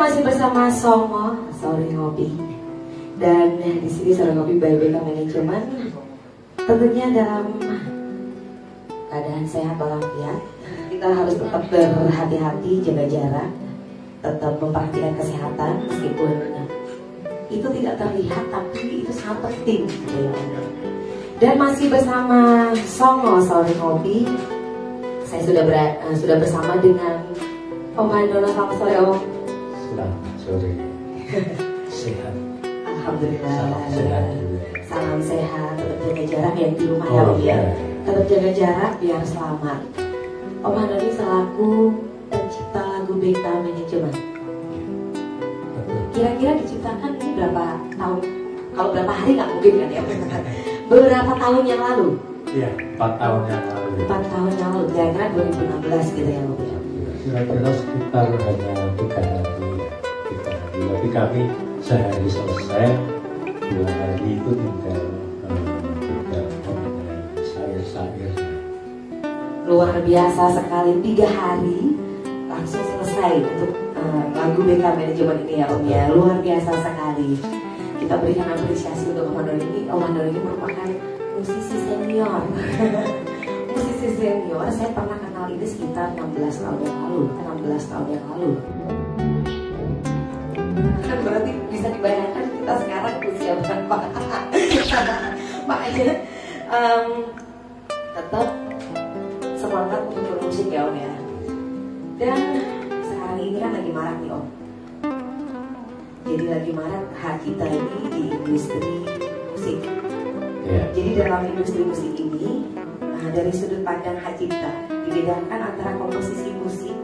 Masih bersama Songo Sorry Ngopi. Dan di sini Sorry Ngopi by BK Manajemen Tentunya dalam keadaan sehat walafiat Kita harus tetap berhati-hati jaga jarak Tetap memperhatikan kesehatan Meskipun itu tidak terlihat tapi itu sangat penting. Dan masih bersama Songo Sorry Ngopi. Saya sudah uh, sudah bersama dengan Andono selamat sore Om Selamat sore. Sehat. Alhamdulillah. Salam sehat. Salam sehat, tetap jaga jarak yang di rumah ya Oh, ya. iya. Tetap jaga jarak biar selamat. Om Andoni selaku pencipta lagu BK Manajemen. Kira-kira diciptakan ini berapa tahun? Kalau berapa hari nggak mungkin kan ya? Beberapa tahun yang lalu, Iya, empat tahun yang lalu. empat tahun yang lalu, kira-kira 2016 gitu ya Om ya. Kira-kira sekitar hanya tiga hari, tiga kami sehari selesai, dua hari itu tinggal eh, tinggal mengenai sair-sair. luar biasa sekali tiga hari langsung selesai untuk eh, lagu BK manajemen ini ya Om ya. Luar biasa sekali. Kita berikan apresiasi untuk Om Andor ini. Om Andor ini merupakan musisi senior. Musisi senior saya pernah kenal ini sekitar 16 tahun yang lalu 16 tahun yang lalu kan berarti bisa dibayangkan kita sekarang usia berapa makanya em, tetap semangat untuk bermusik ya Om ya. Dan sekarang ini kan lagi marak nih Om. Jadi lagi marak hak kita ini di industri musik. Ya, Jadi dalam industri musik ini nah, dari sudut pandang hak cipta dibedakan antara komposisi musik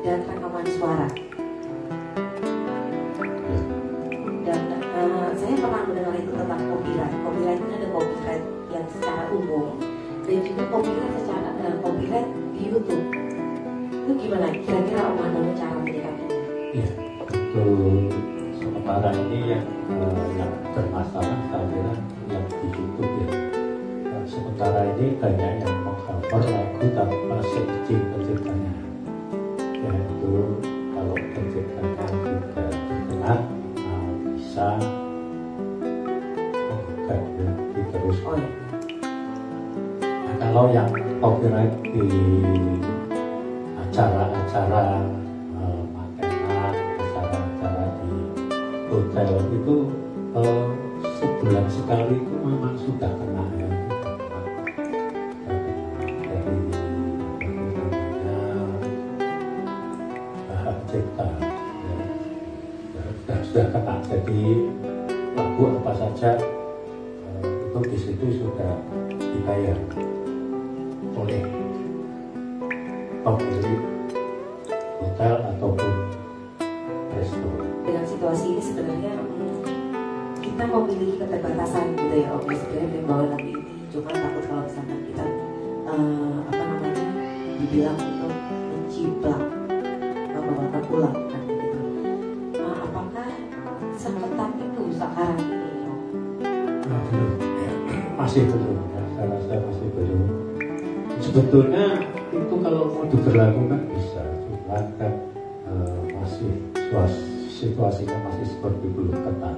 dan rekaman suara. Mendengar itu tentang copyright. Copyright itu ada copyright yang secara umum dan juga copyright secara eh, copyright di YouTube. Itu gimana? Kira-kira Om Andono cara menyikapinya? Iya, untuk sementara ini yang eh, yang bermasalah saya kira yang di YouTube ya. Dan sementara ini banyak yang mengcover lagu tanpa seizin penciptanya. Yaitu kalau penciptanya Yang copyright di acara-acara eh, makenan, acara-acara di hotel itu eh, sebulan sekali itu memang sudah kena ya. Hak cipta. Ya, sudah, sudah kena. Jadi lagu apa saja eh, itu di situ sudah dibayar oleh pemilik hotel ataupun resto. Dengan situasi ini sebenarnya hmm, kita memiliki keterbatasan gitu ya Om. Ya, Sebenarnya membawa lagu ini cuma takut kalau misalkan kita eh, apa namanya dibilang untuk menciplak membawakan ulang kan gitu. Nah, apakah seketat itu sekarang ini Om? Nah, belum. Masih belum, ya. saya rasa masih belum. Sebetulnya itu kalau mau diberlakukan bisa, cuma kan eh, masih suas- situasinya masih seperti belum ketat,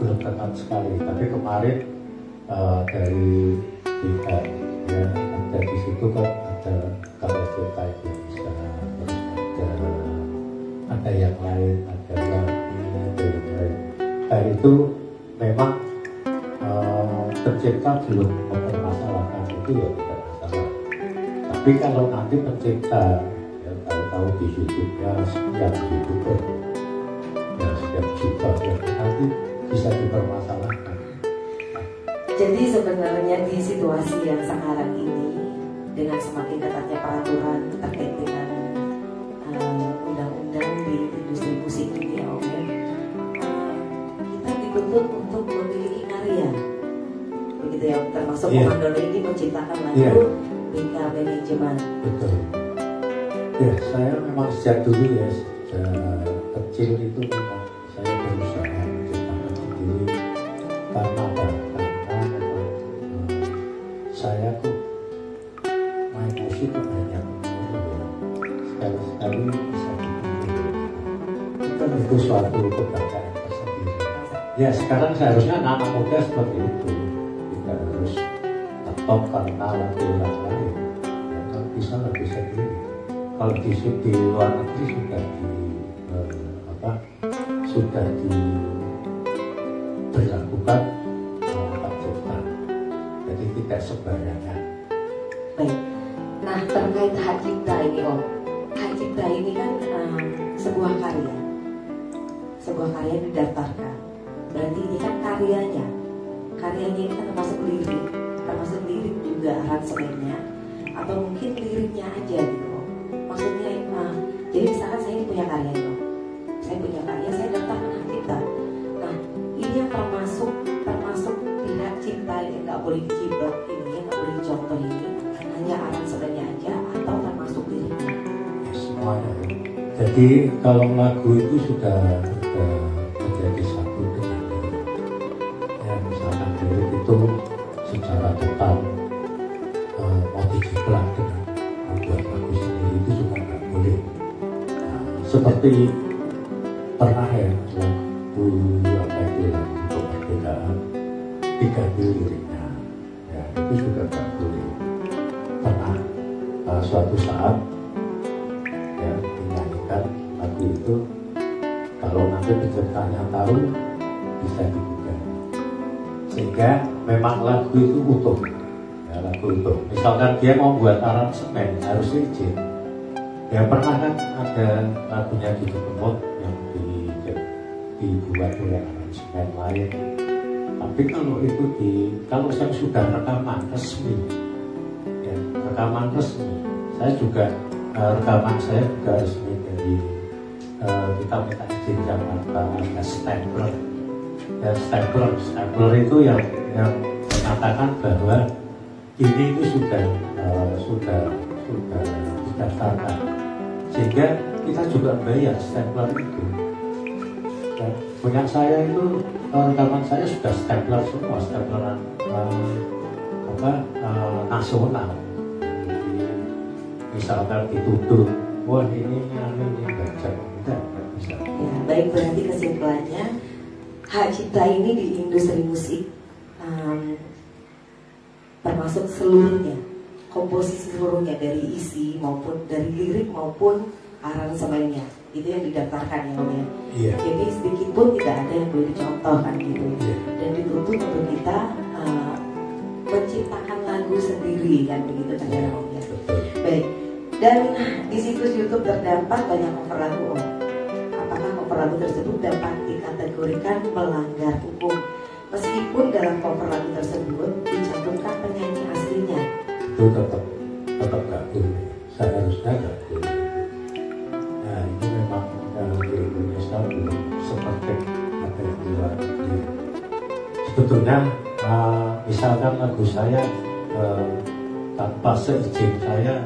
belum ketat sekali. Tapi kemarin eh, dari pihak ya ada di situ kan ada cipta Indonesia, terus ada ada yang lain, ada lagi, ada yang lain. Nah itu memang eh, pencipta belum Tapi kalau nanti pencipta ya tahu-tahu di YouTube ya setiap youtuber ya setiap juta ya nanti bisa dipermasalahkan. Jadi sebenarnya di situasi yang sekarang ini dengan semakin ketatnya peraturan terkait dengan eh, undang-undang di industri musik ini ya Om ya, eh, kita dituntut untuk memiliki karya, begitu ya termasuk Andono ini menciptakan lagu Iya. BK Manajemen. Betul. Ya saya memang sejak dulu ya sejak kecil itu memang saya berusaha menciptakan sendiri karena apa? Karena memang eh, saya kok main musik kok ya. sekali-sekali bisa itu suatu kebanggaan tersendiri. Ya sekarang seharusnya anak muda seperti itu tetap karena lagu orang lain. Ya, kalau bisa lagu sendiri. Kalau di, di luar negeri sudah di eh, apa sudah diberlakukan eh, hak cipta. Jadi tidak sembarangan. Baik. Nah terkait hak cipta ini Om, hak cipta ini kan um, sebuah karya, sebuah karya didaftarkan. Berarti ini kan karyanya, karyanya ini kan termasuk lirik, termasuk lirik juga aransemennya, atau mungkin liriknya aja gitu. Maksudnya uh, jadi misalkan saya punya karya Om, saya punya karya, saya daftarkan hak cipta. Nah ini yang termasuk termasuk pihak cipta yang nggak boleh dijiplak ini, yang nggak boleh dicontoh ini hanya aransemennya aja atau termasuk liriknya? Ya, semuanya. Jadi kalau lagu itu sudah, seperti pernah ya lagu apa itu lagu kemerdekaan diganti liriknya. Ya itu juga nggak boleh. Pernah eh, suatu saat ya dinyanyikan lagu itu kalau nanti penciptanya tahu bisa digugat sehingga memang lagu itu utuh ya lagu utuh misalkan dia mau buat aransemen harus izin ya pernah kan ada lagunya di Kemot yang di, dibuat oleh aransemen lain. Tapi kalau itu di kalau yang sudah rekaman resmi ya, rekaman resmi saya juga eh, rekaman saya juga resmi dari eh, kita minta izin Jakarta ada stapler ya stapler itu yang yang mengatakan bahwa ini itu sudah eh, sudah sudah didaftarkan sehingga kita juga bayar stapler itu. Ya, punya saya itu rekaman saya sudah stapler semua stapleran eh, apa eh, nasional. Misalkan dituduh wah ini anu ini baca tidak bisa Ya, baik berarti kesimpulannya hak cipta ini di industri musik um, termasuk seluruhnya komposisi seluruhnya dari isi maupun dari lirik maupun aransemennya itu yang didaftarkan ya Om ya. iya Jadi sedikit pun tidak ada yang boleh dicontoh kan gitu iya dan dituntut untuk kita uh, menciptakan lagu sendiri kan begitu ya Om ya. betul Baik. Dan di situs YouTube terdapat banyak cover lagu Om. Apakah cover lagu tersebut dapat dikategorikan melanggar hukum? Meskipun dalam cover lagu tersebut dicantumkan penyanyi aslinya. Itu tetap tetap nggak boleh seharusnya nggak boleh nah ini memang dalam di Indonesia belum seperti ada yang di luar sebetulnya eh, misalkan lagu saya eh, tanpa seizin saya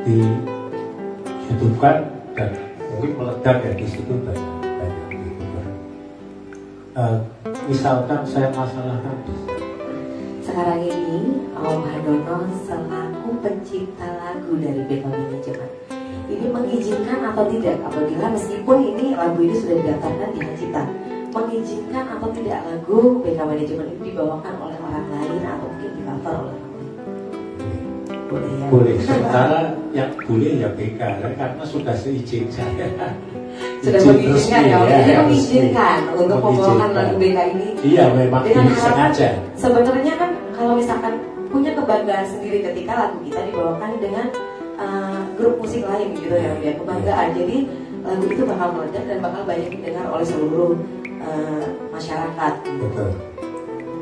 dihidupkan dan mungkin meledak ya di situ banyak banyak. Eh, misalkan saya masalahkan Sekarang ini Om Handono selaku pencipta lagu dari BK Manajemen ini mengizinkan atau tidak? Apabila meskipun ini lagu ini sudah didaftarkan di Hacita mengizinkan atau tidak lagu BK Manajemen ini dibawakan oleh orang lain atau mungkin di cover oleh orang lain? Boleh ya? Boleh. Sementara yang boleh ya BK karena sudah seizin saya. Sudah Izin mengizinkan ya. Jadi resmi. mengizinkan untuk Mengizinkan. lagu BK ini. Iya memang dengan harapan sengaja. sebenarnya kan kalau misalkan punya kebanggaan sendiri ketika lagu kita dibawakan dengan uh, grup musik lain gitu ya ya kebanggaan. Jadi lagu itu bakal meledak dan bakal banyak didengar oleh seluruh uh, masyarakat. Betul.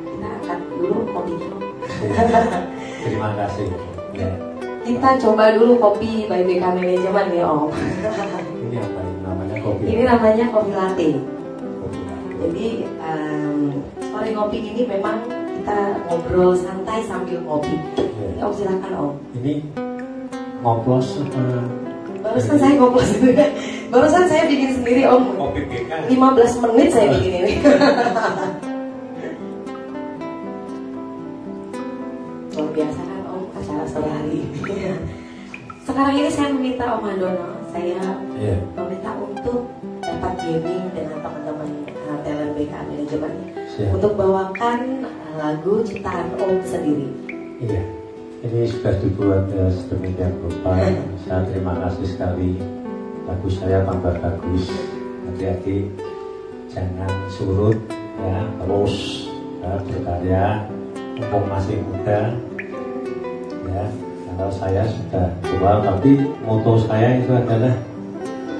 Kita angkat dulu kopinya terima kasih. Ya. kita coba dulu kopi by BK Manajemen ya om. Ini apa ini? Namanya kopi ini namanya kopi latte. Kopi latte. Jadi um, sore ngopi ini memang kita ngobrol santai sambil ngopi. Iya. Om silakan Om. ini ngoplos sama Barusan saya ngoplos juga. Barusan saya bikin sendiri Om. kopi BK 15 menit saya bikin ini. Luar biasa kan Om acara sore hari. Sekarang ini saya meminta Om Handono, saya iya meminta untuk dapat gaming dengan teman-teman uh, talent BK manajemen Siap. untuk bawakan uh, lagu ciptaan Om sendiri. Iya, ini sudah dibuat ya, sedemikian rupa. Saya terima kasih sekali. Lagu saya tambah bagus. Hati-hati, jangan surut ya, terus ya, berkarya. Mumpung masih muda, ya. Kalau saya sudah tua, tapi moto saya itu adalah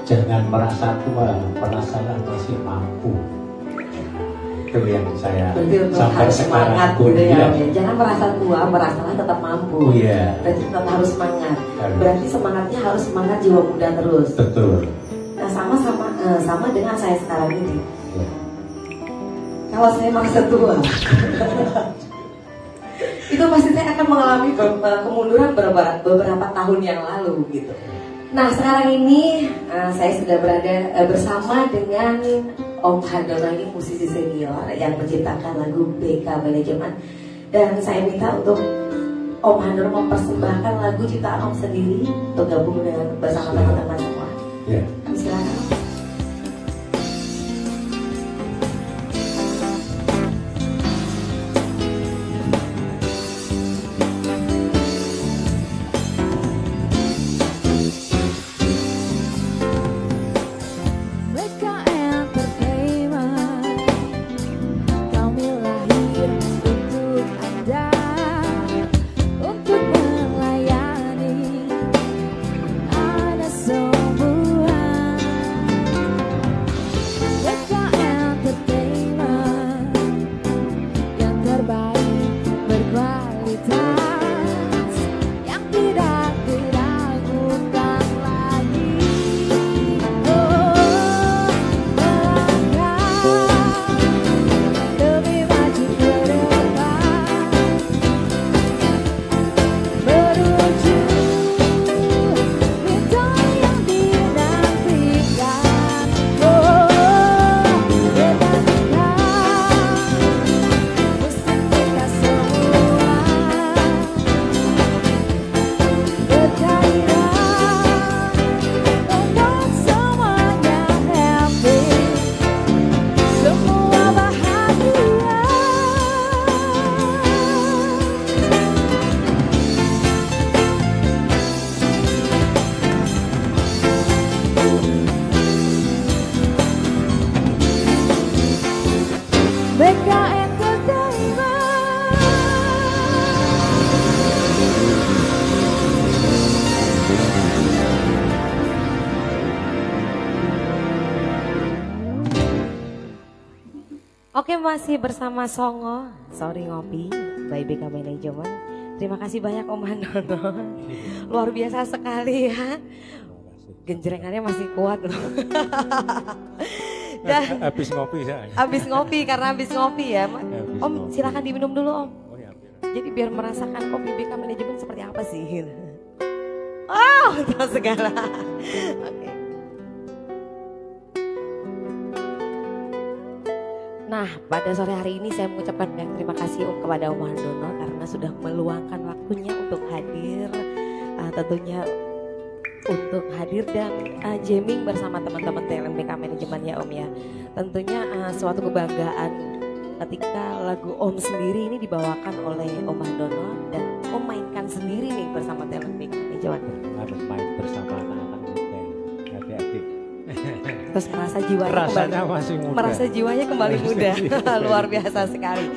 jangan merasa tua, merasalah masih mampu. Itu yang saya sampai semangat gitu ya, ya. Jangan merasa tua, merasalah tetap mampu. Oh iya, Berarti tetap harus semangat. Harus. Berarti semangatnya harus semangat jiwa muda terus. betul. Nah sama sama eh, sama dengan saya sekarang ini. Ya. Kalau saya merasa tua, itu pasti saya akan mengalami beberapa kemunduran beberapa, beberapa tahun yang lalu gitu. Nah sekarang ini eh, saya sudah berada eh, bersama dengan Om Handono ini musisi senior yang menciptakan lagu BK Manajemen dan saya minta untuk Om Handono mempersembahkan lagu ciptaan Om sendiri untuk gabung dengan bersama teman-teman semua. Ya. Silakan. Masih bersama Songo, sorry ngopi, by BK Manajemen. Terima kasih banyak Om Handono, luar biasa sekali ya. Genjrengannya masih kuat loh. Dan Habis ngopi saya. habis ngopi karena habis ngopi ya. Ma- Habis Om ngopi. silakan diminum dulu Om. Oh ya. Jadi biar merasakan kopi BK Manajemen seperti apa sih. Oh, segala. Oke. Nah, pada sore hari ini saya mengucapkan banyak terima kasih Om kepada Om Handono karena sudah meluangkan waktunya untuk hadir uh, tentunya untuk hadir dan uh, jamming bersama teman-teman talent BK Manajemen ya Om ya. Tentunya uh, suatu kebanggaan ketika lagu Om sendiri ini dibawakan oleh Om Handono dan Om mainkan sendiri nih bersama talent BK Manajemen. Harus main bersama anak-anak muda. Hati-hati. Terus merasa jiwanya Rasanya kembali masih muda. merasa jiwanya kembali muda. Luar biasa sekali.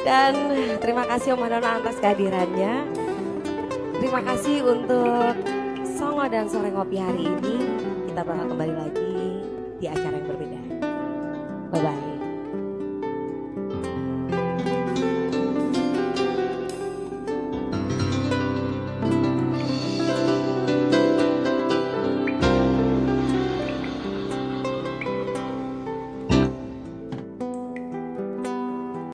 Dan terima kasih Om Handono atas kehadirannya. Terima kasih untuk Songo dan Sore Ngopi hari ini. Kita bakal kembali lagi di acara yang berbeda. Bye-bye.